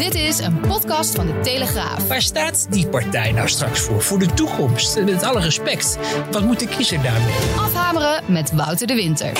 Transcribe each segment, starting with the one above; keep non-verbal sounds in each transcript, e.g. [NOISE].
Dit is een podcast van de Telegraaf. Waar staat die partij nou straks voor? Voor de toekomst? Met alle respect. Wat moet de kiezer daarmee? Afhameren met Wouter de Winter.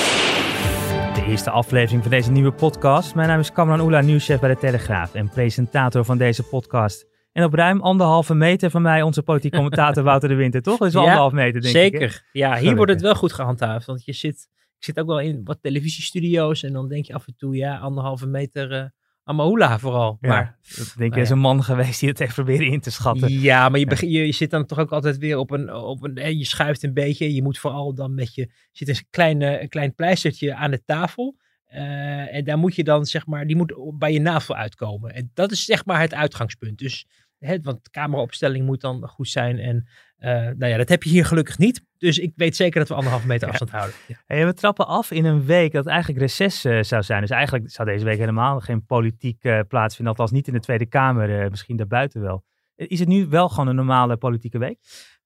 De eerste aflevering van deze nieuwe podcast. Mijn naam is Kamran Oela, nieuwschef bij de Telegraaf en presentator van deze podcast. En op ruim anderhalve meter van mij onze politiek commentator [LAUGHS] Wouter de Winter, toch? Dat is wel Ja, anderhalf meter, denk Zeker. ik. hè? Ja, hier Gelukkig. wordt het wel goed gehandhaafd. Want je zit, ik zit ook wel in wat televisiestudio's. En dan denk je af en toe, ja, anderhalve meter uh, Amahula vooral. Ja, Maar dat denk ik is een man geweest die het heeft proberen in te schatten. ja, maar je, je, je zit dan toch ook altijd weer op een, op een je schuift een beetje. Je moet vooral dan met je, zit een klein, een klein pleistertje aan de tafel. Eh, en daar moet je dan, zeg maar, die moet bij je navel uitkomen. En dat is zeg maar het uitgangspunt. Dus, want de cameraopstelling moet dan goed zijn. En eh, nou ja, dat heb je hier gelukkig niet. Dus ik weet zeker dat we anderhalve meter afstand houden. Ja. Hey, we trappen af in een week dat eigenlijk reces eh, zou zijn. Dus eigenlijk zou deze week helemaal geen politiek eh, plaatsvinden. Althans niet in de Tweede Kamer, misschien daarbuiten wel. Is het nu wel gewoon een normale politieke week?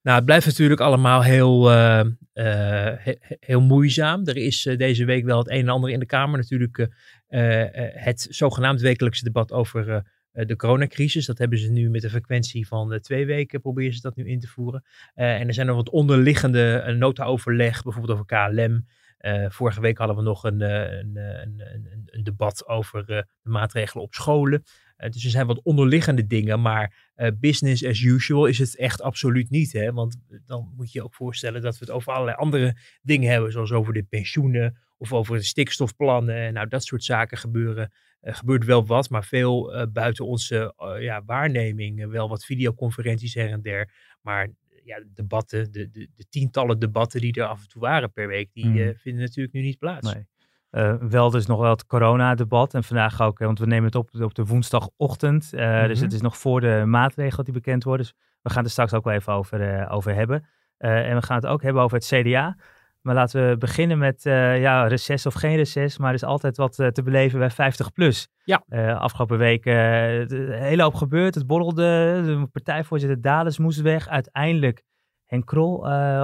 Nou, het blijft natuurlijk allemaal heel, he- he- heel moeizaam. Er is deze week wel het een en ander in de Kamer. Natuurlijk het zogenaamd wekelijkse debat over de coronacrisis. Dat hebben ze nu met een frequentie van eh, twee weken, proberen ze dat nu in te voeren. Eh, en er zijn nog wat onderliggende eh, nota-overleg, bijvoorbeeld over KLM. Eh, vorige week hadden we nog een, eh, een, eh, een, een, debat over eh, de maatregelen op scholen. Eh, dus er zijn wat onderliggende dingen, maar eh, business as usual is het echt absoluut niet. Hè? Want dan moet je je ook voorstellen dat we het over allerlei andere dingen hebben, zoals over de pensioenen of over de stikstofplannen. Nou, dat soort zaken gebeuren. Er gebeurt wel wat, maar veel eh, buiten onze eh, ja, waarneming. Eh, wel wat videoconferenties her en der. Maar ja, debatten, de, de, de tientallen debatten die er af en toe waren per week, die Mhm. eh, vinden natuurlijk nu niet plaats. Nee. Wel dus nog wel het coronadebat. En vandaag ook, want we nemen het op op de woensdagochtend. Eh, Dus Mhm. het is nog voor de maatregelen die bekend worden. Dus we gaan het er straks ook wel even over, over hebben. En we gaan het ook hebben over het CDA. Maar laten we beginnen met uh, ja, reces of geen reces. Maar er is altijd wat uh, te beleven bij 50 plus. Ja. Uh, afgelopen week een hele hoop gebeurd. Het borrelde. De partijvoorzitter Dales moest weg. Uiteindelijk Henk Krol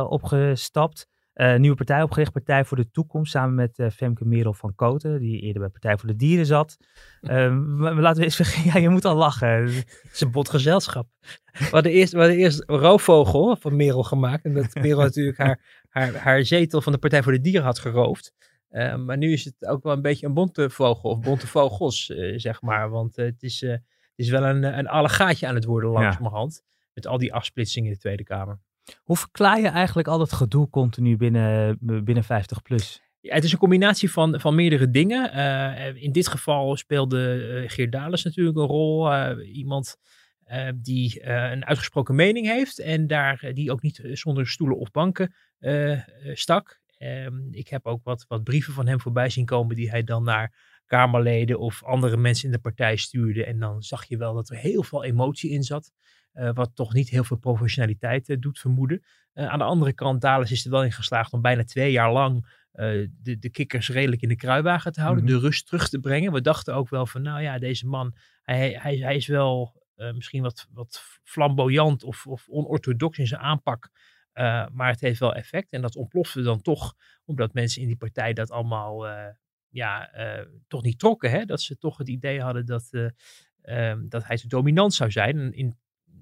opgestapt. Uh, nieuwe partij opgericht, Partij voor de Toekomst, samen met uh, Femke Merel van Koten, die eerder bij Partij voor de Dieren zat. [LAUGHS] Uh, maar laten we eens vergeten, ja, je moet al lachen. Het is een bot gezelschap. We hadden eerst, we hadden eerst Roofvogel van Merel gemaakt, en dat Merel natuurlijk haar, haar, haar zetel van de Partij voor de Dieren had geroofd. Uh, maar nu is het ook wel een beetje een bonte vogel, of bonte vogels, zeg maar. Want het, is, het is wel een, een allegaatje aan het worden langzamerhand, ja. met al die afsplitsingen in de Tweede Kamer. Hoe verklaar je eigenlijk al dat gedoe continu binnen, binnen 50 plus? Het is een combinatie van, van meerdere dingen. Uh, in dit geval speelde uh, Geert Dales natuurlijk een rol. Uh, iemand die een uitgesproken mening heeft en daar, die ook niet zonder stoelen of banken stak. Um, ik heb ook wat, wat brieven van hem voorbij zien komen die hij dan naar Kamerleden of andere mensen in de partij stuurde. En dan zag je wel dat er heel veel emotie in zat. Uh, wat toch niet heel veel professionaliteit uh, doet vermoeden. Uh, aan de andere kant, Dales is er wel in geslaagd om bijna twee jaar lang de, de kikkers redelijk in de kruiwagen te houden. Mhm. De rust terug te brengen. We dachten ook wel van, nou ja, deze man, hij, hij, hij is wel misschien wat, wat flamboyant of, of onorthodox in zijn aanpak. maar het heeft wel effect. En dat ontplofte dan toch, omdat mensen in die partij dat allemaal ja, toch niet trokken. Hè? Dat ze toch het idee hadden dat, um, dat hij te dominant zou zijn. En in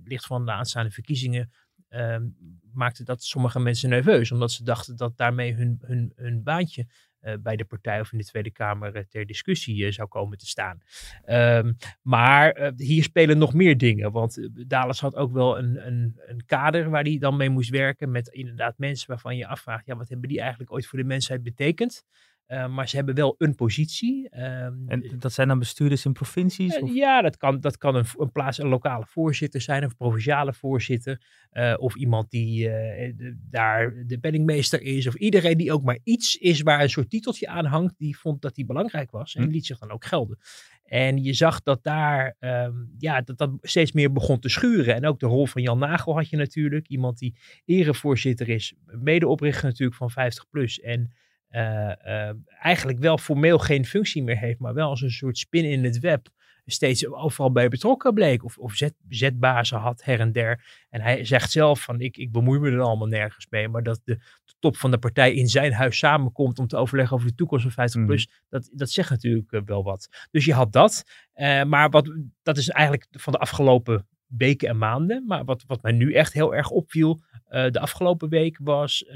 licht van de aanstaande verkiezingen um, maakte dat sommige mensen nerveus. Omdat ze dachten dat daarmee hun, hun, hun baantje uh, bij de partij of in de Tweede Kamer uh, ter discussie uh, zou komen te staan. Um, maar hier spelen nog meer dingen. Want Dales had ook wel een, een, een kader waar hij dan mee moest werken. Met inderdaad mensen waarvan je afvraagt, ja, wat hebben die eigenlijk ooit voor de mensheid betekend? Uh, maar ze hebben wel een positie. Um, en dat zijn dan bestuurders in provincies? Uh, ja, dat kan, dat kan een, een plaats, een lokale voorzitter zijn, of provinciale voorzitter. Uh, of iemand die de, daar de penningmeester is. Of iedereen die ook maar iets is waar een soort titeltje aan hangt. Die vond dat die belangrijk was. En Hm. liet zich dan ook gelden. En je zag dat daar ehm, ja, dat, dat steeds meer begon te schuren. En ook de rol van Jan Nagel had je natuurlijk. Iemand die erevoorzitter is, medeoprichter natuurlijk van 50PLUS. En uh, eigenlijk wel formeel geen functie meer heeft, maar wel als een soort spin in het web steeds overal bij betrokken bleek. Of, of zet, zetbazen had her en der. En hij zegt zelf van ik, ik bemoei me er allemaal nergens mee. Maar dat de, de top van de partij in zijn huis samenkomt om te overleggen over de toekomst van 50 plus. Mhm. Dat, dat zegt natuurlijk eh, wel wat. Dus je had dat. Uh, maar wat, dat is eigenlijk van de afgelopen weken en maanden. Maar wat, wat mij nu echt heel erg opviel uh, de afgelopen week was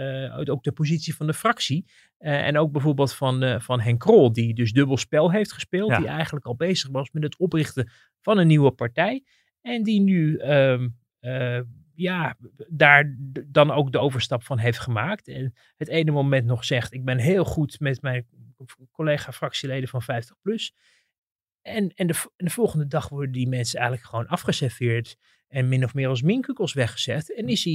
ook de positie van de fractie. Uh, en ook bijvoorbeeld van, van Henk Krol, die dus dubbel spel heeft gespeeld. Ja. Die eigenlijk al bezig was met het oprichten van een nieuwe partij. En die nu um, ja, daar dan ook de overstap van heeft gemaakt. En het ene moment nog zegt, ik ben heel goed met mijn collega-fractieleden van 50PLUS. En, en, de, en de volgende dag worden die mensen eigenlijk gewoon afgeserveerd en min of meer als minkukels weggezet. En is hij,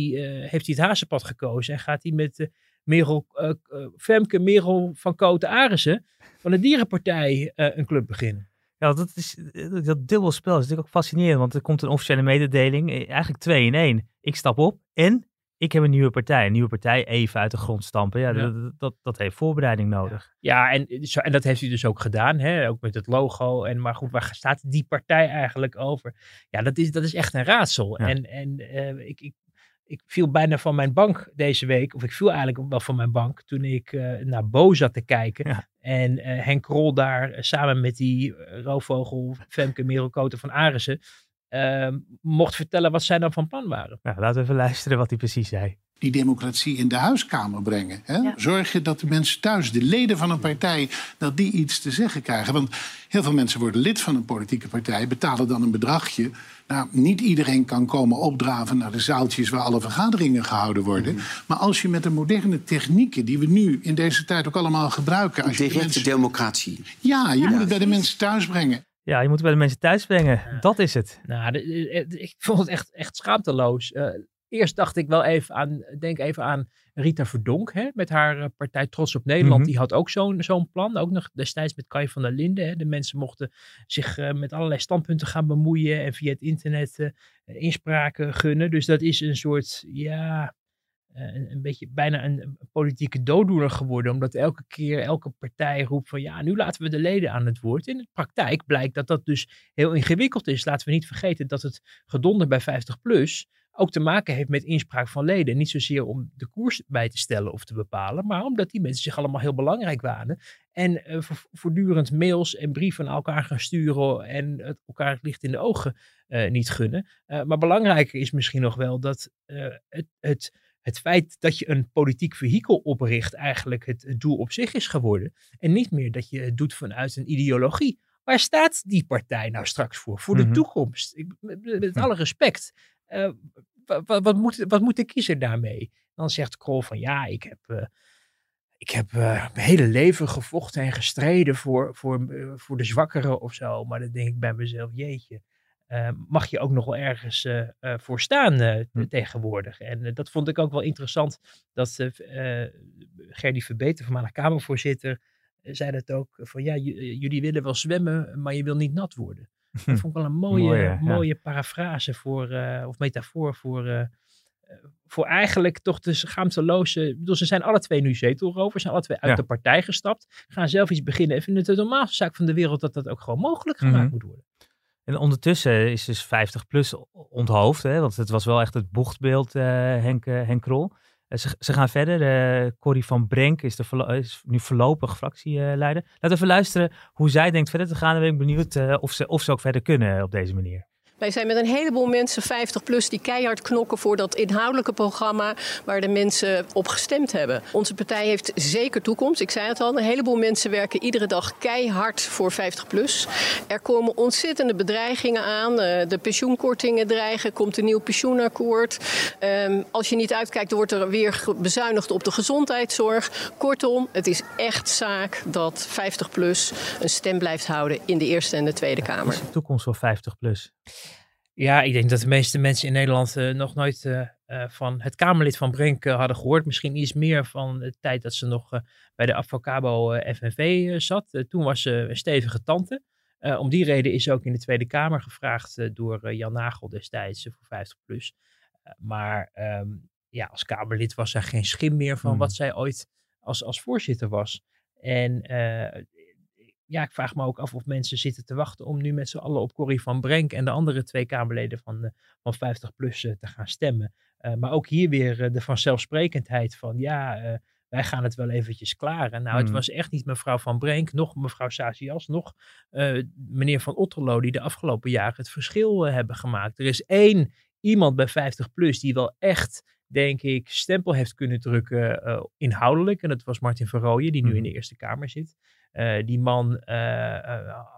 heeft hij het hazenpad gekozen en gaat hij met Merel, uh, Femke Merel van Koten Arissen van de Dierenpartij een club beginnen. Ja, dat, is, dat dubbelspel is natuurlijk ook fascinerend, want er komt een officiële mededeling, eigenlijk twee in één. Ik stap op en ik heb een nieuwe partij. Een nieuwe partij even uit de grond stampen. Ja, Dat, dat, dat, heeft voorbereiding nodig. Ja, en, en dat heeft hij dus ook gedaan. Hè? Ook met het logo. En, maar goed, waar staat die partij eigenlijk over? Ja, dat is, dat is echt een raadsel. En, en uh, ik, ik, ik viel bijna van mijn bank deze week. Of ik viel eigenlijk wel van mijn bank toen ik uh, naar Bo zat te kijken. En uh, Henk Krol daar samen met die roofvogel Femke Merelkoten van Arissen uh, mocht vertellen wat zij dan van plan waren. Nou, laten we even luisteren wat hij precies zei. Die democratie in de huiskamer brengen. Hè? Ja. Zorg je dat de mensen thuis, de leden van een partij, dat die iets te zeggen krijgen. Want heel veel mensen worden lid van een politieke partij, betalen dan een bedragje. Nou, niet iedereen kan komen opdraven naar de zaaltjes waar alle vergaderingen gehouden worden. Mm -hmm. Maar als je met de moderne technieken, die we nu in deze tijd ook allemaal gebruiken. Als Directe mensen... democratie. Ja, je ja, moet het bij de mensen thuis brengen. Ja, je moet het bij de mensen thuis brengen. Ja. Dat is het. Nou, de, de, ik vond het echt, echt schaamteloos. Uh, eerst dacht ik wel even aan, denk even aan Rita Verdonk, hè, met haar uh, partij Trots op Nederland. Mm -hmm. Die had ook zo'n zo'n plan, ook nog destijds met Kai van der Linden. Hè. De mensen mochten zich uh, met allerlei standpunten gaan bemoeien en via het internet inspraken gunnen. Dus dat is een soort, ja, een, een, beetje bijna een, een, politieke dooddoener geworden. Omdat elke keer elke partij roept van ja, nu laten we de leden aan het woord. In de praktijk blijkt dat dat dus heel ingewikkeld is. Laten we niet vergeten dat het gedonder bij 50 plus ook te maken heeft met inspraak van leden. Niet zozeer om de koers bij te stellen of te bepalen, maar omdat die mensen zich allemaal heel belangrijk waren. En uh, voortdurend mails en brieven naar elkaar gaan sturen en het elkaar het licht in de ogen uh, niet gunnen. Uh, maar belangrijker is misschien nog wel dat het, het het feit dat je een politiek vehikel opricht eigenlijk het, het, doel op zich is geworden. En niet meer dat je het doet vanuit een ideologie. Waar staat die partij nou straks voor? Voor de toekomst. Ik, met, met, alle respect. Uh, wat, wat, moet, wat moet de kiezer daarmee? Dan zegt Krol van ja, ik heb... Uh, ik heb uh, mijn hele leven gevochten en gestreden voor, voor, voor de zwakkeren of zo. Maar dan denk ik bij mezelf, jeetje. Mag je ook nog wel ergens voor staan hm. tegenwoordig. En dat vond ik ook wel interessant dat Gerdy Verbeter, voormalig Kamervoorzitter, zei dat ook. Van ja, jullie willen wel zwemmen, maar je wil niet nat worden. Dat vond ik wel een mooie, mooie, mooie ja. parafrase voor, of metafoor voor, voor eigenlijk toch de schaamteloze. Bedoel, ze zijn alle twee nu zetelrovers, zijn alle twee uit ja. de partij gestapt, gaan zelf iets beginnen en vinden het de normaalste zaak van de wereld dat dat ook gewoon mogelijk gemaakt mm-hmm. moet worden. En ondertussen is dus 50 plus onthoofd, hè, want het was wel echt het bochtbeeld, uh, Henk, Henk Krol. Uh, ze, ze, gaan verder. Uh, Corrie van Brenk is, de is nu voorlopig fractieleider. Laten we even luisteren hoe zij denkt verder te gaan. Dan ben ik benieuwd of, ze, of ze ook verder kunnen op deze manier. Wij zijn met een heleboel mensen 50 plus die keihard knokken voor dat inhoudelijke programma waar de mensen op gestemd hebben. Onze partij heeft zeker toekomst. Ik zei het al, een heleboel mensen werken iedere dag keihard voor 50 plus. Er komen ontzettende bedreigingen aan. De pensioenkortingen dreigen, komt een nieuw pensioenakkoord. Um, als je niet uitkijkt, wordt er weer bezuinigd op de gezondheidszorg. Kortom, het is echt zaak dat 50 plus een stem blijft houden in de Eerste en de Tweede Kamer. De toekomst voor 50 plus? Ja, ik denk dat de meeste mensen in Nederland uh, nog nooit uh, uh, van het Kamerlid van Brenk hadden gehoord. Misschien iets meer van de tijd dat ze nog bij de Avocabo FNV zat. toen was ze een stevige tante. om die reden is ook in de Tweede Kamer gevraagd door Jan Nagel destijds voor 50 plus. maar ehm, ja, als Kamerlid was er geen schim meer van wat zij ooit als, als voorzitter was. En ja, ik vraag me ook af of mensen zitten te wachten om nu met z'n allen op Corrie van Brenk en de andere twee Kamerleden van, van 50 plus te gaan stemmen. maar ook hier weer de vanzelfsprekendheid van ja, wij gaan het wel eventjes klaren. Nou, het mm. was echt niet mevrouw Van Brenk, nog mevrouw Sazias, nog uh, meneer Van Otterlo die de afgelopen jaren het verschil uh, hebben gemaakt. Er is één iemand bij 50 plus die wel echt, denk ik, stempel heeft kunnen drukken uh, inhoudelijk. En dat was Martin Verrooyen, die nu in de mm-hmm. Eerste Kamer zit. Die man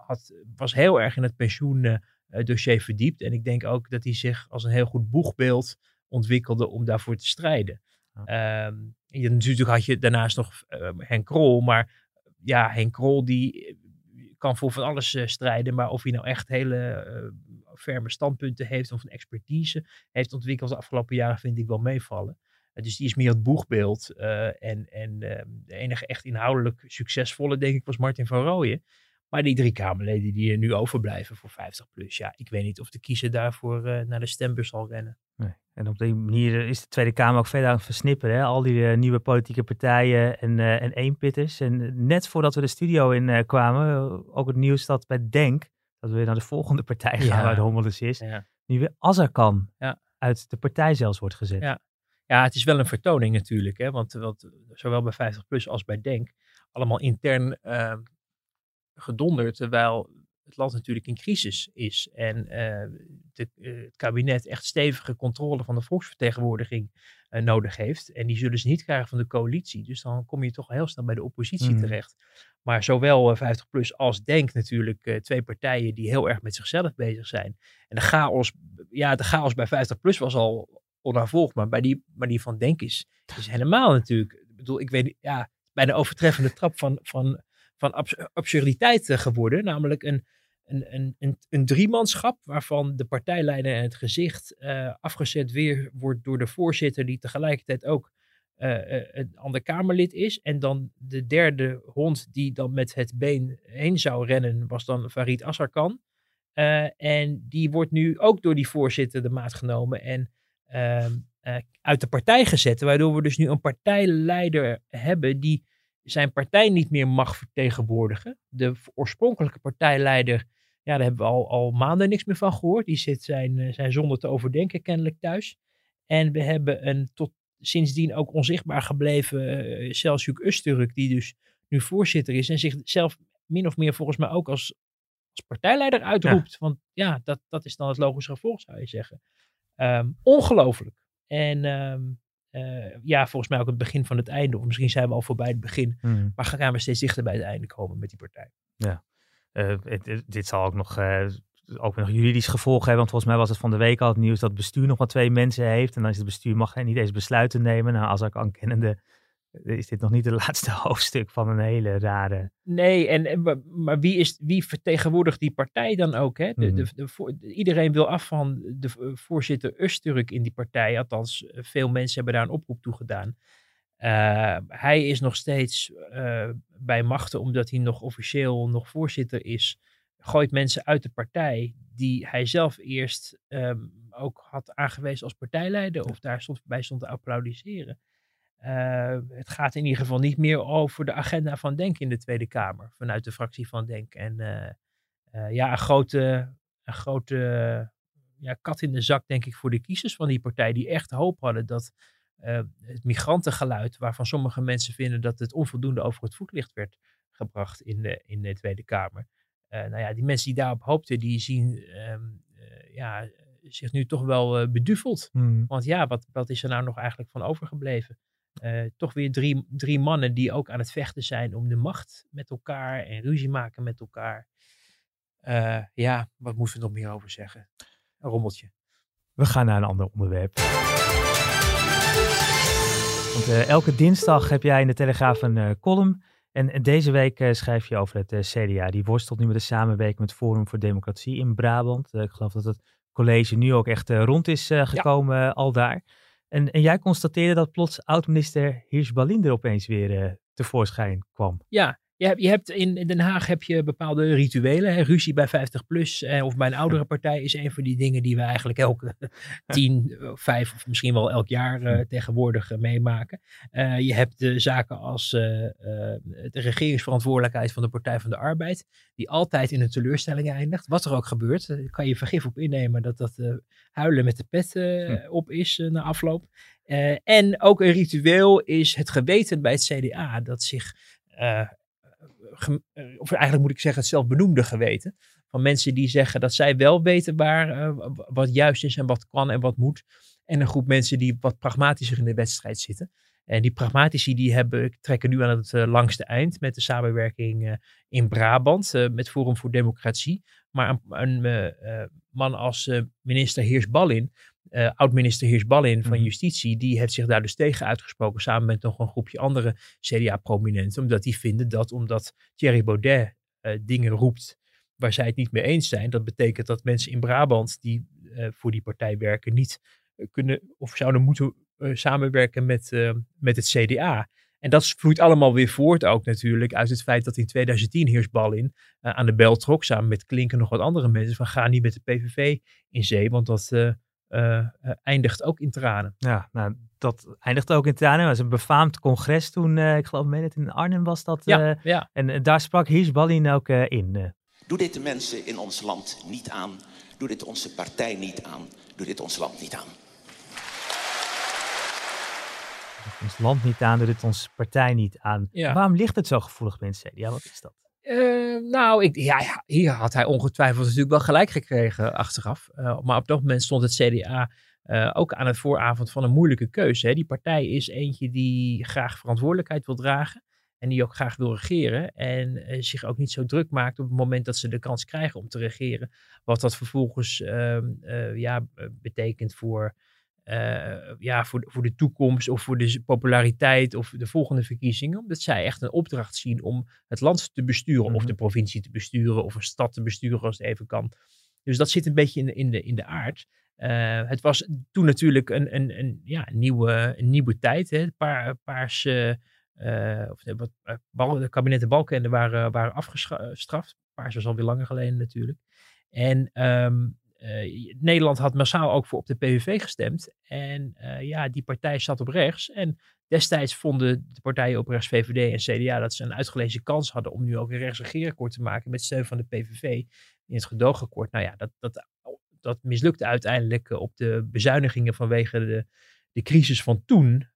had, was heel erg in het pensioendossier verdiept. En ik denk ook dat hij zich als een heel goed boegbeeld ontwikkelde om daarvoor te strijden. Um, je, natuurlijk had je daarnaast nog Henk Krol, maar ja, Henk Krol die eh, kan voor van alles uh, strijden, maar of hij nou echt hele uh, ferme standpunten heeft of een expertise heeft ontwikkeld de afgelopen jaren, vind ik wel meevallen. Dus die is meer het boegbeeld. en en ehm, de enige echt inhoudelijk succesvolle, denk ik, was Martin van Rooyen. Maar die drie Kamerleden die er nu overblijven voor 50 plus, ja, ik weet niet of de kiezer daarvoor naar de stembus zal rennen. Nee. En op die manier is de Tweede Kamer ook verder aan het versnipperen. Hè? Al die uh, nieuwe politieke partijen en, uh, en eenpitters. En net voordat we de studio in kwamen, ook het nieuws dat bij Denk, dat we weer naar de volgende partij gaan ja. waar de Hommelus is, ja. nu weer Azarkan ja. uit de partij zelfs wordt gezet. Ja. Ja, het is wel een vertoning natuurlijk. Hè? Want, want zowel bij 50PLUS als bij Denk, allemaal intern gedonderd. Terwijl het land natuurlijk in crisis is en uh, de, uh, het kabinet echt stevige controle van de volksvertegenwoordiging uh, nodig heeft. En die zullen ze niet krijgen van de coalitie. Dus dan kom je toch heel snel bij de oppositie mm. terecht. Maar zowel 50PLUS als DENK natuurlijk twee partijen die heel erg met zichzelf bezig zijn. En de chaos, ja, de chaos bij 50PLUS was al maar bij die, maar die van DENK is, is helemaal natuurlijk. Ik bedoel, ik weet ja, bijna overtreffende trap van, van, van absurditeit geworden. Namelijk een, een, een, een, een driemanschap waarvan de partijleider en het gezicht uh, afgezet weer wordt door de voorzitter, die tegelijkertijd ook uh, een ander Kamerlid is. En dan de derde hond die dan met het been heen zou rennen, was dan Farid Asarkan. en die wordt nu ook door die voorzitter de maat genomen en uit de partij gezet. Waardoor we dus nu een partijleider hebben die zijn partij niet meer mag vertegenwoordigen. De oorspronkelijke partijleider ja, daar hebben we al, al maanden niks meer van gehoord. Die zit zijn, eh, zijn zonder te overdenken kennelijk thuis. En we hebben een tot sindsdien ook onzichtbaar gebleven uh, Selçuk Usturk, die dus nu voorzitter is en zichzelf min of meer volgens mij ook als, als partijleider uitroept. Want ja, dat, dat is dan het logische gevolg, zou je zeggen. Um, ongelooflijk. En um, uh, ja, volgens mij ook het begin van het einde. Of misschien zijn we al voorbij het begin. Mm. Maar gaan we steeds dichter bij het einde komen met die partij. Ja. Uh, dit zal ook nog, uh, ook nog juridisch gevolgen hebben. Want volgens mij was het van de week al het nieuws dat het bestuur nog maar twee mensen heeft. En dan is het bestuur mag niet eens besluiten nemen. Nou, als ik aan kennende is dit nog niet het [LAUGHS] laatste hoofdstuk van een hele rare. Nee, en, maar wie, is, wie vertegenwoordigt die partij dan ook? Hè? De, de, mhm. de, iedereen wil af van de voorzitter Usturk in die partij. Althans, veel mensen hebben daar een oproep toe gedaan. Uh, hij is nog steeds uh, bij machten omdat hij nog officieel nog voorzitter is. Gooit mensen uit de partij die hij zelf eerst um, ook had aangewezen als partijleider. Of daar stond, bij stond te applaudisseren. Uh, het gaat in ieder geval niet meer over de agenda van Denk in de Tweede Kamer. Vanuit de fractie van Denk. En ja, een grote, een grote ja, kat in de zak denk ik voor de kiezers van die partij. Die echt hoop hadden dat het migrantengeluid, waarvan sommige mensen vinden dat het onvoldoende over het voetlicht werd gebracht in de, in de Tweede Kamer. Nou ja, die mensen die daarop hoopten, die zien um, uh, ja, zich nu toch wel beduveld. Mm. Want ja, wat, wat is er nou nog eigenlijk van overgebleven? Toch weer drie, drie mannen die ook aan het vechten zijn om de macht met elkaar en ruzie maken met elkaar. ja, wat moeten we nog meer over zeggen? Een rommeltje. We gaan naar een ander onderwerp. Want uh, elke dinsdag heb jij in de Telegraaf een column. En deze week schrijf je over het CDA. Die worstelt nu met de samenwerking met Forum voor Democratie in Brabant. ik geloof dat het college nu ook echt rond is gekomen al daar. En, en, jij constateerde dat plots oud-minister Hirsch Balinder opeens weer tevoorschijn kwam. Ja, Je hebt, je hebt in, in Den Haag heb je bepaalde rituelen. Hè? Ruzie bij 50 plus eh, of bij een oudere partij is een van die dingen die we eigenlijk elke [LAUGHS] [LAUGHS] tien, eh, vijf of misschien wel elk jaar eh, tegenwoordig eh, meemaken. Je hebt de zaken als de regeringsverantwoordelijkheid van de Partij van de Arbeid, die altijd in een teleurstelling eindigt. Wat er ook gebeurt, kan je vergif op innemen dat dat huilen met de pet eh, op is na afloop. En ook een ritueel is het geweten bij het CDA dat zich of eigenlijk moet ik zeggen, het zelfbenoemde geweten. Van mensen die zeggen dat zij wel weten waar eh, wat juist is en wat kan en wat moet. En een groep mensen die wat pragmatischer in de wedstrijd zitten. En die pragmatici die hebben, trekken nu aan het eh, langste eind met de samenwerking eh, in Brabant eh, met Forum voor Democratie. Maar een, een eh, eh, man als eh, minister Heers-Ballin, eh, oud-minister Heers-Ballin van Mhm. Justitie, die heeft zich daar dus tegen uitgesproken samen met nog een groepje andere CDA-prominenten. Omdat die vinden dat omdat Thierry Baudet eh, dingen roept waar zij het niet mee eens zijn, dat betekent dat mensen in Brabant die eh, voor die partij werken niet kunnen of zouden moeten samenwerken met, met het CDA. En dat vloeit allemaal weer voort ook natuurlijk uit het feit dat in 2010 Heersballin uh, aan de bel trok samen met Klink en nog wat andere mensen van ga niet met de PVV in zee, want dat eindigt ook in tranen. Ja, nou, dat eindigt ook in tranen. Het was een befaamd congres toen, uh, ik geloof meen het in Arnhem was dat. Ja, ja. En daar sprak Heersballin ook in. Doe dit de mensen in ons land niet aan. Doe dit onze partij niet aan. Doe dit ons land niet aan. ons land niet aan, doet het onze partij niet aan. Ja. Waarom ligt het zo gevoelig bij het CDA? Wat is dat? Uh, nou, ik, ja, hier had hij ongetwijfeld natuurlijk wel gelijk gekregen achteraf. Uh, maar op dat moment stond het CDA uh, ook aan het vooravond van een moeilijke keuze. Hè. Die partij is eentje die graag verantwoordelijkheid wil dragen. En die ook graag wil regeren. En zich ook niet zo druk maakt op het moment dat ze de kans krijgen om te regeren. Wat dat vervolgens uh, ja, betekent voor, uh, ja, voor, voor de toekomst of voor de populariteit of de volgende verkiezingen. Omdat zij echt een opdracht zien om het land te besturen. Mm -hmm. Of de provincie te besturen of een stad te besturen als het even kan. Dus dat zit een beetje in, in, de, in de aard. Uh, het was toen natuurlijk een, een, een, ja, nieuwe, een nieuwe tijd. Hè. Paar, paars, uh, of wat, bal, de kabinetten Balkenende waren, waren afgestraft. Paars was alweer langer geleden natuurlijk. En um, uh, Nederland had massaal ook voor op de PVV gestemd. En uh, ja, die partij zat op rechts. En destijds vonden de partijen op rechts, VVD en CDA, dat ze een uitgelezen kans hadden om nu ook een rechtsregeerakkoord te maken met steun van de PVV in het gedoogakkoord. Nou ja, dat, dat, dat mislukte uiteindelijk op de bezuinigingen vanwege de, de crisis van toen.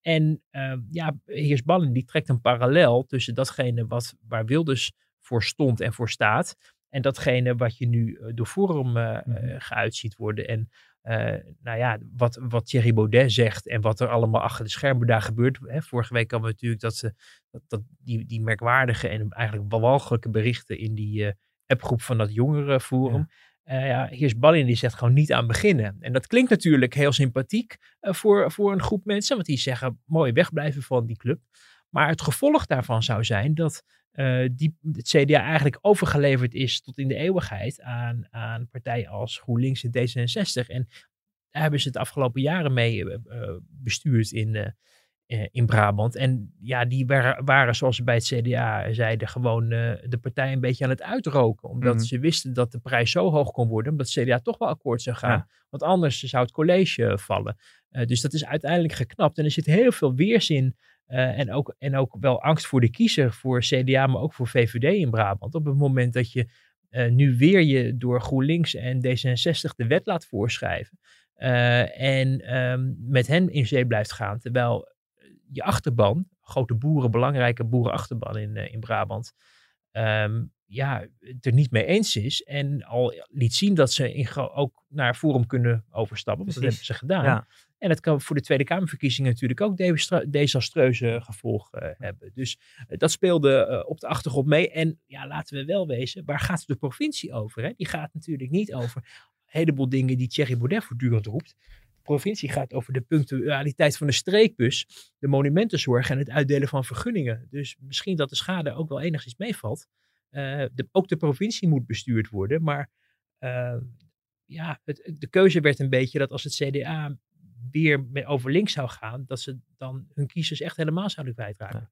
En ja, Heers Ballen die trekt een parallel tussen datgene wat, waar Wilders voor stond en voor staat. En datgene wat je nu door Forum uh, uh, geuit ziet worden. En uh, nou ja, wat, wat Thierry Baudet zegt en wat er allemaal achter de schermen daar gebeurt. Hè. Vorige week hadden we natuurlijk dat, ze, dat, dat die, die merkwaardige en eigenlijk walgelijke berichten in die appgroep van dat jongerenforum. Ja. ja, Heers Ballin die zegt gewoon niet aan beginnen. En dat klinkt natuurlijk heel sympathiek voor, voor een groep mensen. Want die zeggen mooi wegblijven van die club. Maar het gevolg daarvan zou zijn dat uh, die, het CDA eigenlijk overgeleverd is tot in de eeuwigheid aan, aan partijen als GroenLinks en D66. En daar hebben ze het afgelopen jaren mee uh, bestuurd in, in Brabant. En ja, die waren, waren, zoals ze bij het CDA zeiden, gewoon de partij een beetje aan het uitroken. Omdat mm -hmm. ze wisten dat de prijs zo hoog kon worden, omdat het CDA toch wel akkoord zou gaan. Ja. Want anders zou het college vallen. dus dat is uiteindelijk geknapt. En er zit heel veel weerzin uh, en, ook, en ook wel angst voor de kiezer, voor CDA, maar ook voor VVD in Brabant. Op het moment dat je uh, nu weer je door GroenLinks en D66 de wet laat voorschrijven. En um, met hen in zee blijft gaan. Terwijl je achterban, grote boeren, belangrijke boerenachterban in, in Brabant. Um, ja, het er niet mee eens is. En al liet zien dat ze in, ook naar Forum kunnen overstappen. Want dat hebben ze gedaan. Ja. En dat kan voor de Tweede Kamerverkiezingen natuurlijk ook desastreuze gevolgen uh, hebben. Dus uh, dat speelde uh, op de achtergrond mee. En ja, laten we wel wezen, waar gaat de provincie over? Hè? Die gaat natuurlijk niet over een heleboel dingen die Thierry Baudet voortdurend roept. Provincie gaat over de punctualiteit van de streekbus, de monumentenzorg en het uitdelen van vergunningen. Dus misschien dat de schade ook wel enigszins meevalt. De, ook de provincie moet bestuurd worden, maar ja, het, de keuze werd een beetje dat als het CDA weer over links zou gaan, dat ze dan hun kiezers echt helemaal zouden kwijtraken.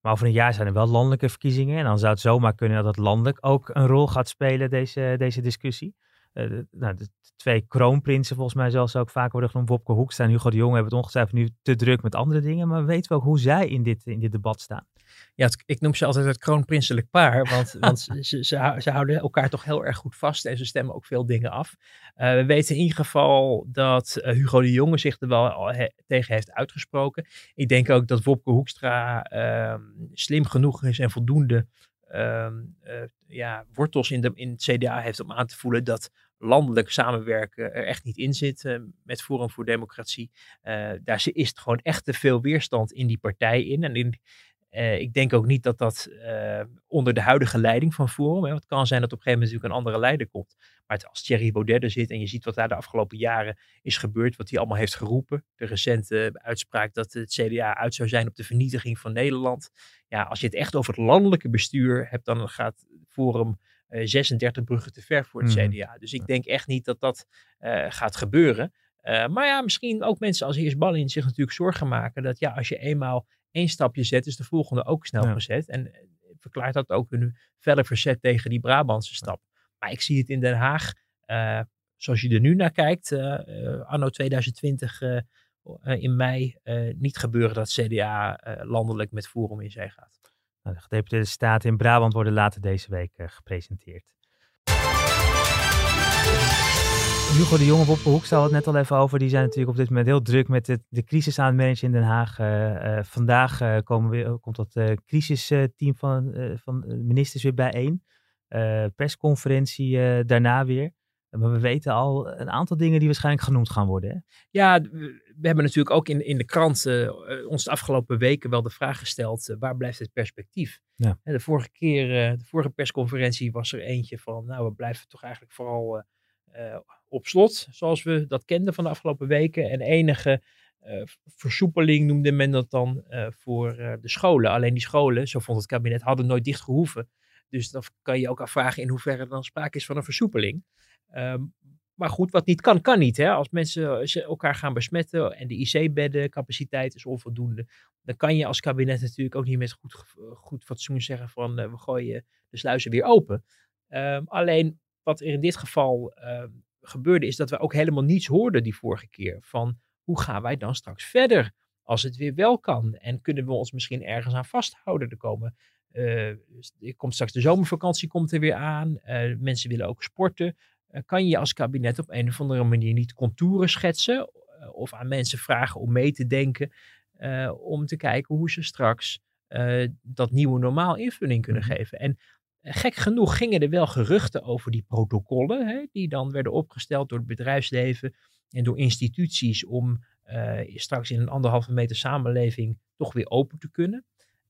Maar over een jaar zijn er wel landelijke verkiezingen. En dan zou het zomaar kunnen dat landelijk ook een rol gaat spelen, deze, deze discussie. Uh, de, nou, de twee kroonprinsen, volgens mij zelfs ook vaak worden genoemd. Wopke Hoekstra en Hugo de Jonge hebben het ongetwijfeld nu te druk met andere dingen. Maar weten we ook hoe zij in dit, in dit debat staan? Ja, ik noem ze altijd het kroonprinselijk paar, want, [LAUGHS] want ze, ze, houden elkaar toch heel erg goed vast en ze stemmen ook veel dingen af. Uh, we weten in ieder geval dat uh, Hugo de Jonge zich er wel tegen heeft uitgesproken. Ik denk ook dat Wopke Hoekstra uh, slim genoeg is en voldoende ja, wortels in, de, in het CDA heeft om aan te voelen dat landelijk samenwerken er echt niet in zit uh, met Forum voor Democratie. Uh, daar is gewoon echt te veel weerstand in die partij in. En in, uh, ik denk ook niet dat dat onder de huidige leiding van Forum, hè, het kan zijn dat op een gegeven moment natuurlijk een andere leider komt. Maar als Thierry Baudet er zit en je ziet wat daar de afgelopen jaren is gebeurd, wat hij allemaal heeft geroepen. De recente uitspraak dat het CDA uit zou zijn op de vernietiging van Nederland. Ja, als je het echt over het landelijke bestuur hebt, dan gaat Forum 36 bruggen te ver voor het Mhm. CDA. Dus ik denk echt niet dat dat eh, gaat gebeuren. Eh, maar ja, misschien ook mensen als Heers Ballin zich natuurlijk zorgen maken dat ja, als je eenmaal één stapje zet, is de volgende ook snel Ja. gezet. En eh, verklaart dat ook hun verder verzet tegen die Brabantse stap. Maar ik zie het in Den Haag, eh, zoals je er nu naar kijkt, eh, eh, anno 2020 eh, eh, in mei, eh, niet gebeuren dat CDA eh, landelijk met Forum in zee gaat. Nou, de gedeputeerde staten in Brabant worden later deze week eh, gepresenteerd. Hugo de Jonge, Wopke Hoekstra had het net al even over. Die zijn natuurlijk op dit moment heel druk met de, de crisis aan het managen in Den Haag. Eh, eh, vandaag komen weer, komt dat crisisteam van, van de ministers weer bijeen. Persconferentie daarna weer. Maar we weten al een aantal dingen die waarschijnlijk genoemd gaan worden. Hè? Ja, we hebben natuurlijk ook in, in de krant eh, eh, ons de afgelopen weken wel de vraag gesteld, eh, waar blijft het perspectief? Ja. De vorige keer, de vorige persconferentie was er eentje van, nou we blijven toch eigenlijk vooral op slot, zoals we dat kenden van de afgelopen weken. En enige versoepeling noemde men dat dan voor de scholen. Alleen die scholen, zo vond het kabinet, hadden nooit dicht gehoeven. Dus dan kan je ook afvragen in hoeverre er dan sprake is van een versoepeling. Ehm, maar goed, wat niet kan, kan niet. Hè? Als mensen ze elkaar gaan besmetten en de IC-beddencapaciteit is onvoldoende, dan kan je als kabinet natuurlijk ook niet met goed, ge- goed fatsoen zeggen van eh, we gooien de sluizen weer open. Ehm, alleen wat er in dit geval ehm, gebeurde is dat we ook helemaal niets hoorden die vorige keer van hoe gaan wij dan straks verder als het weer wel kan en kunnen we ons misschien ergens aan vasthouden de komen. eh, er komt straks de zomervakantie komt er weer aan. eh, mensen willen ook sporten eh, kan je als kabinet op een of andere manier niet contouren schetsen eh, of aan mensen vragen om mee te denken eh, om te kijken hoe ze straks eh, dat nieuwe normaal invulling kunnen Mhm. geven. En eh, gek genoeg gingen er wel geruchten over die protocollen hè, die dan werden opgesteld door het bedrijfsleven en door instituties om eh, straks in een anderhalve meter samenleving toch weer open te kunnen.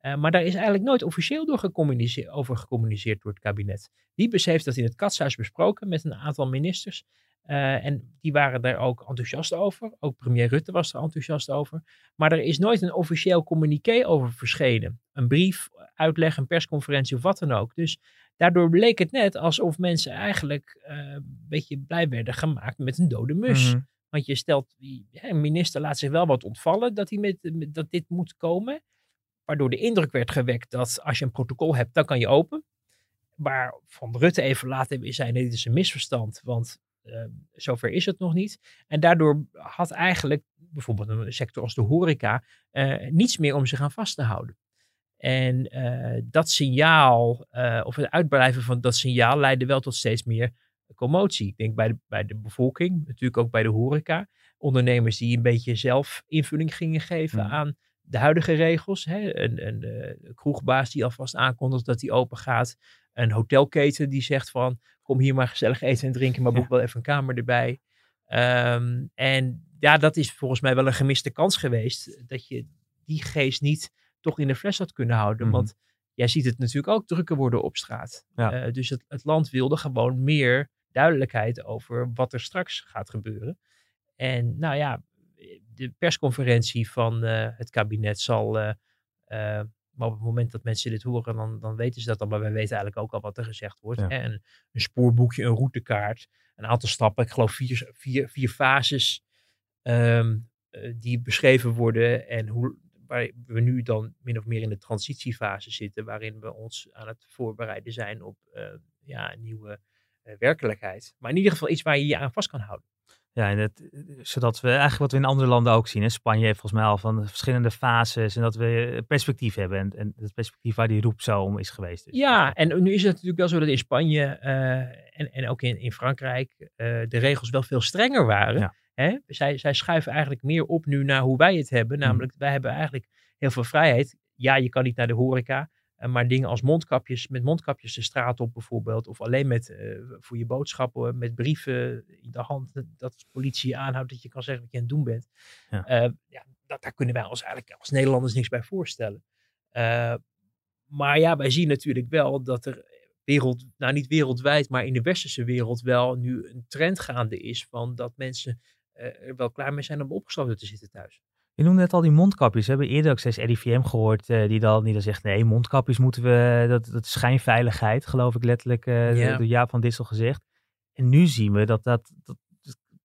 Eh, maar daar is eigenlijk nooit officieel door gecommuniceerd, over gecommuniceerd door het kabinet. Wiebes heeft dat in het katshuis besproken met een aantal ministers. Eh, en die waren daar ook enthousiast over. Ook premier Rutte was er enthousiast over. Maar er is nooit een officieel communiqué over verschenen. Een brief, uitleg, een persconferentie of wat dan ook. Dus daardoor bleek het net alsof mensen eigenlijk eh, een beetje blij werden gemaakt met een dode mus. Mhm. Want je stelt, een minister laat zich wel wat ontvallen dat, hij met- dat dit moet komen. Waardoor de indruk werd gewekt dat als je een protocol hebt, dan kan je open. Maar Van Rutte even later zei, nee, dit is een misverstand. Want eh, zover is het nog niet. En daardoor had eigenlijk bijvoorbeeld een sector als de horeca eh, niets meer om zich aan vast te houden. En eh, dat signaal, of het uitblijven van dat signaal, leidde wel tot steeds meer commotie. Ik denk bij de, bij de bevolking, natuurlijk ook bij de horeca. Ondernemers die een beetje zelf invulling gingen geven Ja. aan de huidige regels. Hè? Een, een kroegbaas die alvast aankondigt dat hij open gaat. Een hotelketen die zegt van kom hier maar gezellig eten en drinken, maar boek Ja. wel even een kamer erbij. Ehm, en ja, dat is volgens mij wel een gemiste kans geweest. Dat je die geest niet toch in de fles had kunnen houden. Mhm. Want jij ziet het natuurlijk ook drukker worden op straat. Ja. Eh, dus het, het land wilde gewoon meer duidelijkheid over wat er straks gaat gebeuren. En nou ja, de persconferentie van eh, het kabinet zal. eh, eh, maar op het moment dat mensen dit horen, dan, dan weten ze dat al. Maar wij weten eigenlijk ook al wat er gezegd wordt. Ja. En een spoorboekje, een routekaart, een aantal stappen. Ik geloof vier, vier, vier fases ehm, eh, die beschreven worden. En hoe, waar we nu dan min of meer in de transitiefase zitten, waarin we ons aan het voorbereiden zijn op ja, een nieuwe werkelijkheid. Maar in ieder geval iets waar je je aan vast kan houden. Ja, en het, zodat we eigenlijk wat we in andere landen ook zien. Hè? Spanje heeft volgens mij al van verschillende fases en dat we perspectief hebben. En, en het perspectief waar die roep zo om is geweest. Dus. Ja, en nu is het natuurlijk wel zo dat in Spanje en, en ook in, in Frankrijk de regels wel veel strenger waren. Ja. Hè? Zij, zij schuiven eigenlijk meer op nu naar hoe wij het hebben. Hmm. Namelijk, wij hebben eigenlijk heel veel vrijheid. Ja, je kan niet naar de horeca. Eh, maar dingen als mondkapjes, met mondkapjes de straat op bijvoorbeeld. Of alleen met, uh, voor je boodschappen, met brieven in de hand. Dat de politie je aanhoudt, dat je kan zeggen wat je aan het doen bent. Ja. Uh, ja, dat, daar kunnen wij ons eigenlijk als Nederlanders niks bij voorstellen. maar ja, wij zien natuurlijk wel dat er wereld, nou niet wereldwijd, maar in de westerse wereld wel nu een trend gaande is van dat mensen er wel klaar mee zijn om opgesloten te zitten thuis. Je noemde net al die mondkapjes. We hebben eerder ook steeds RIVM gehoord uh, die, dan, die dan zegt, nee, mondkapjes moeten we, dat, dat is schijnveiligheid, geloof ik letterlijk uh, ja. door Jaap van Dissel gezegd. En nu zien we dat, dat, dat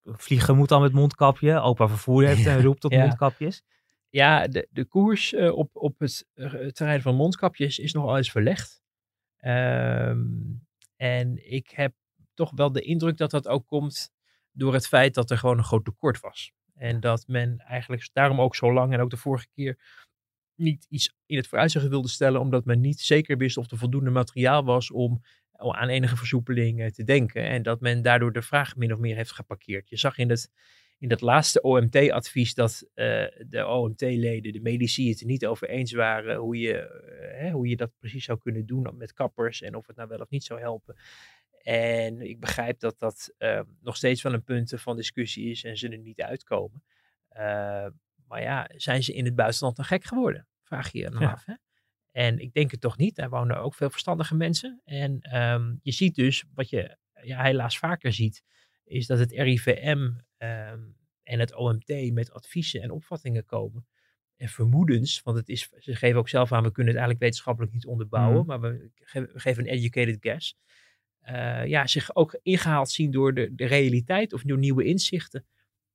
vliegen moet dan met mondkapje. Opa Vervoer heeft een roep tot mondkapjes. Ja, de, de koers uh, op, op het terrein van mondkapjes is nogal eens verlegd. Um, en ik heb toch wel de indruk dat dat ook komt door het feit dat er gewoon een groot tekort was. En dat men eigenlijk daarom ook zo lang en ook de vorige keer niet iets in het vooruitzicht wilde stellen, omdat men niet zeker wist of er voldoende materiaal was om aan enige versoepeling te denken. En dat men daardoor de vraag min of meer heeft geparkeerd. Je zag in het, in dat laatste OMT-advies dat uh, de OMT-leden, de medici, het er niet over eens waren hoe je, uh, hoe je dat precies zou kunnen doen met kappers en of het nou wel of niet zou helpen. En ik begrijp dat dat uh, nog steeds wel een punt van discussie is en ze er niet uitkomen. Uh, maar ja, zijn ze in het buitenland dan gek geworden? Vraag je je dan af. Hè? En ik denk het toch niet. Daar wonen ook veel verstandige mensen. En um, je ziet dus, wat je ja, helaas vaker ziet, is dat het RIVM um, ehm, en het OMT met adviezen en opvattingen komen. En vermoedens, want het is, ze geven ook zelf aan, we kunnen het eigenlijk wetenschappelijk niet onderbouwen, mm. maar we, we geven een educated guess uh, ja, zich ook ingehaald zien door de, de realiteit of door nieuwe inzichten.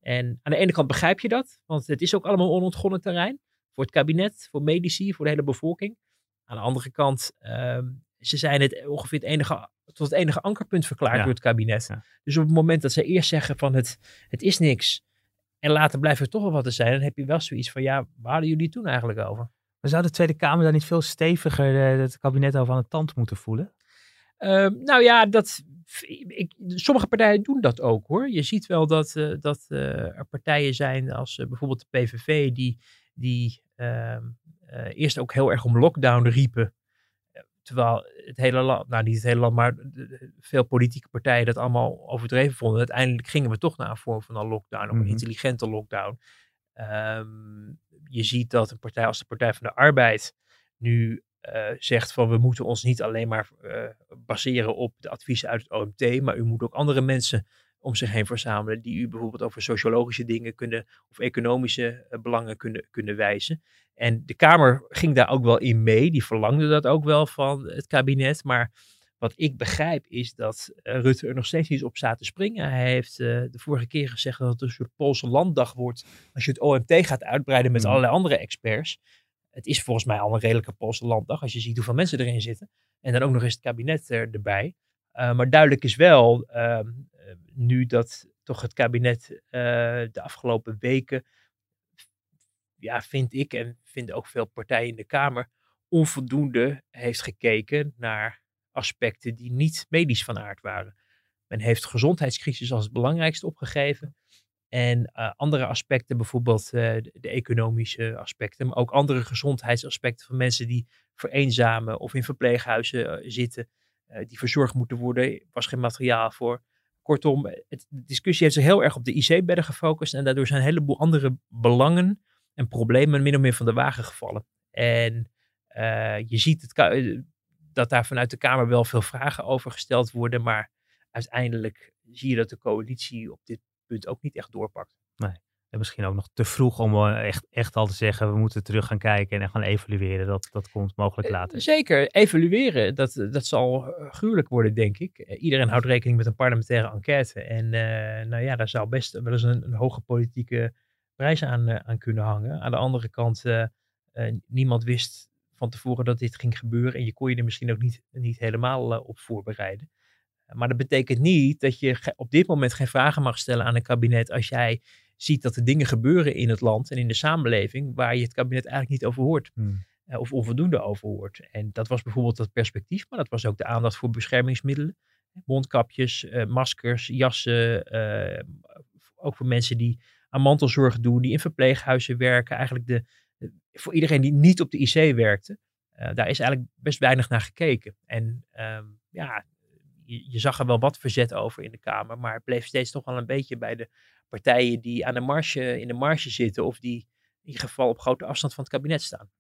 En aan de ene kant begrijp je dat, want het is ook allemaal onontgonnen terrein. Voor het kabinet, voor medici, voor de hele bevolking. Aan de andere kant, uh, ze zijn het ongeveer het enige, tot het enige ankerpunt verklaard door het kabinet. Dus op het moment dat ze eerst zeggen van het, het is niks. En later blijft er toch wel wat te zijn. Dan heb je wel zoiets van ja, waar hadden jullie toen eigenlijk over? Maar zou de Tweede Kamer daar niet veel steviger uh, het kabinet over aan de tand moeten voelen? Uh, nou ja, dat, ik, sommige partijen doen dat ook hoor. Je ziet wel dat, uh, dat uh, er partijen zijn als uh, bijvoorbeeld de PVV, die, die ehm, eerst ook heel erg om lockdown riepen. Terwijl het hele land, nou niet het hele land, maar veel politieke partijen dat allemaal overdreven vonden. Uiteindelijk gingen we toch naar een vorm van een lockdown, of een mhm. intelligente lockdown. Um, je ziet dat een partij als de Partij van de Arbeid nu uh, zegt van we moeten ons niet alleen maar uh, baseren op de adviezen uit het OMT, maar u moet ook andere mensen om zich heen verzamelen die u bijvoorbeeld over sociologische dingen kunnen of economische uh, belangen kunnen, kunnen wijzen. En de Kamer ging daar ook wel in mee, die verlangde dat ook wel van het kabinet, maar wat ik begrijp is dat Rutte er nog steeds niet op staat te springen. Hij heeft de vorige keer gezegd dat het een soort Poolse landdag wordt als je het OMT gaat uitbreiden met mm. allerlei andere experts het is volgens mij al een redelijke Poolse landdag. Als je ziet hoeveel mensen erin zitten. En dan ook nog eens het kabinet er, erbij. Uh, maar duidelijk is wel, uh, nu dat toch het kabinet de afgelopen weken, ja, vind ik en vinden ook veel partijen in de Kamer, onvoldoende heeft gekeken naar aspecten die niet medisch van aard waren. Men heeft gezondheidscrisis als het belangrijkste opgegeven. En uh, andere aspecten, bijvoorbeeld uh, de, economische aspecten, maar ook andere gezondheidsaspecten van mensen die vereenzamen of in verpleeghuizen uh, zitten, die verzorgd moeten worden, was geen materiaal voor. Kortom, de discussie heeft zich heel erg op de IC-bedden gefocust en daardoor zijn een heleboel andere belangen en problemen min of meer van de wagen gevallen. En je ziet het, dat daar vanuit de Kamer wel veel vragen over gesteld worden, maar uiteindelijk zie je dat de coalitie op dit punt ook niet echt doorpakt. Nee. En misschien ook nog te vroeg om eh, echt, echt al te zeggen, we moeten terug gaan kijken en gaan evalueren. Dat, dat komt mogelijk eh, later. Zeker, evalueren, dat, dat zal eh, gruwelijk worden, denk ik. Iedereen houdt rekening met een parlementaire enquête. En nou ja, daar zou best wel eens een, een hoge politieke prijs aan, aan kunnen hangen. Aan de andere kant niemand wist van tevoren dat dit ging gebeuren. En je kon je er misschien ook niet, niet helemaal op voorbereiden. Maar dat betekent niet dat je op dit moment geen vragen mag stellen aan een kabinet als jij ziet dat er dingen gebeuren in het land en in de samenleving waar je het kabinet eigenlijk niet over hoort. Hmm. Of onvoldoende over hoort. En dat was bijvoorbeeld dat perspectief, maar dat was ook de aandacht voor beschermingsmiddelen. Mondkapjes, uh, maskers, jassen. Uh, ook voor mensen die aan mantelzorg doen, die in verpleeghuizen werken. Eigenlijk de, voor iedereen die niet op de IC werkte. Uh, daar is eigenlijk best weinig naar gekeken. En um, ja, je, je, zag er wel wat verzet over in de Kamer, maar het bleef steeds toch wel een beetje bij de partijen die aan de marge, in de marge zitten of die in ieder geval op grote afstand van het kabinet staan.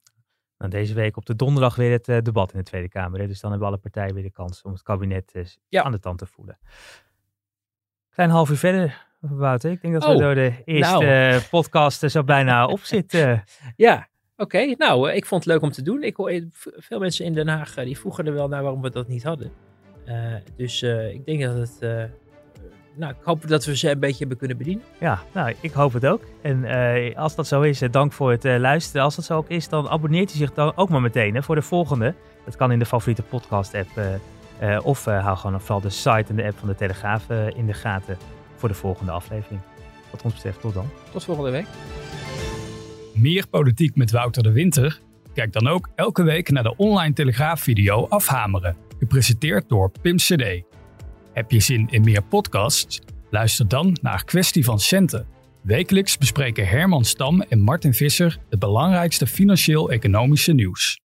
Nou, deze week op de donderdag weer het uh, debat in de Tweede Kamer. Hè? Dus dan hebben alle partijen weer de kans om het kabinet uh, ja. aan de tand te voelen. Klein half uur verder, Wouter. Ik denk dat we oh, door de eerste nou. podcast er zo bijna [LAUGHS] op zitten. ja, oké. Nou, ik vond het leuk om te doen. Ik hoor veel mensen in Den Haag die vroegen er wel naar waarom we dat niet hadden. Uh, dus ik denk dat het nou, ik hoop dat we ze een beetje hebben kunnen bedienen. Ja, nou, ik hoop het ook. En uh, als dat zo is, uh, dank voor het uh, luisteren. Als dat zo ook is, dan abonneert u zich dan ook maar meteen hè, voor de volgende. Dat kan in de favoriete podcast-app. of hou gewoon vooral de site en de app van de Telegraaf in de gaten voor de volgende aflevering. Wat ons betreft, tot dan. Tot volgende week. Meer politiek met Wouter de Winter? Kijk dan ook elke week naar de online Telegraaf-video Afhameren. Gepresenteerd door Pim CD. Heb je zin in meer podcasts? Luister dan naar Kwestie van Centen. Wekelijks bespreken Herman Stam en Martin Visser het belangrijkste financieel-economische nieuws.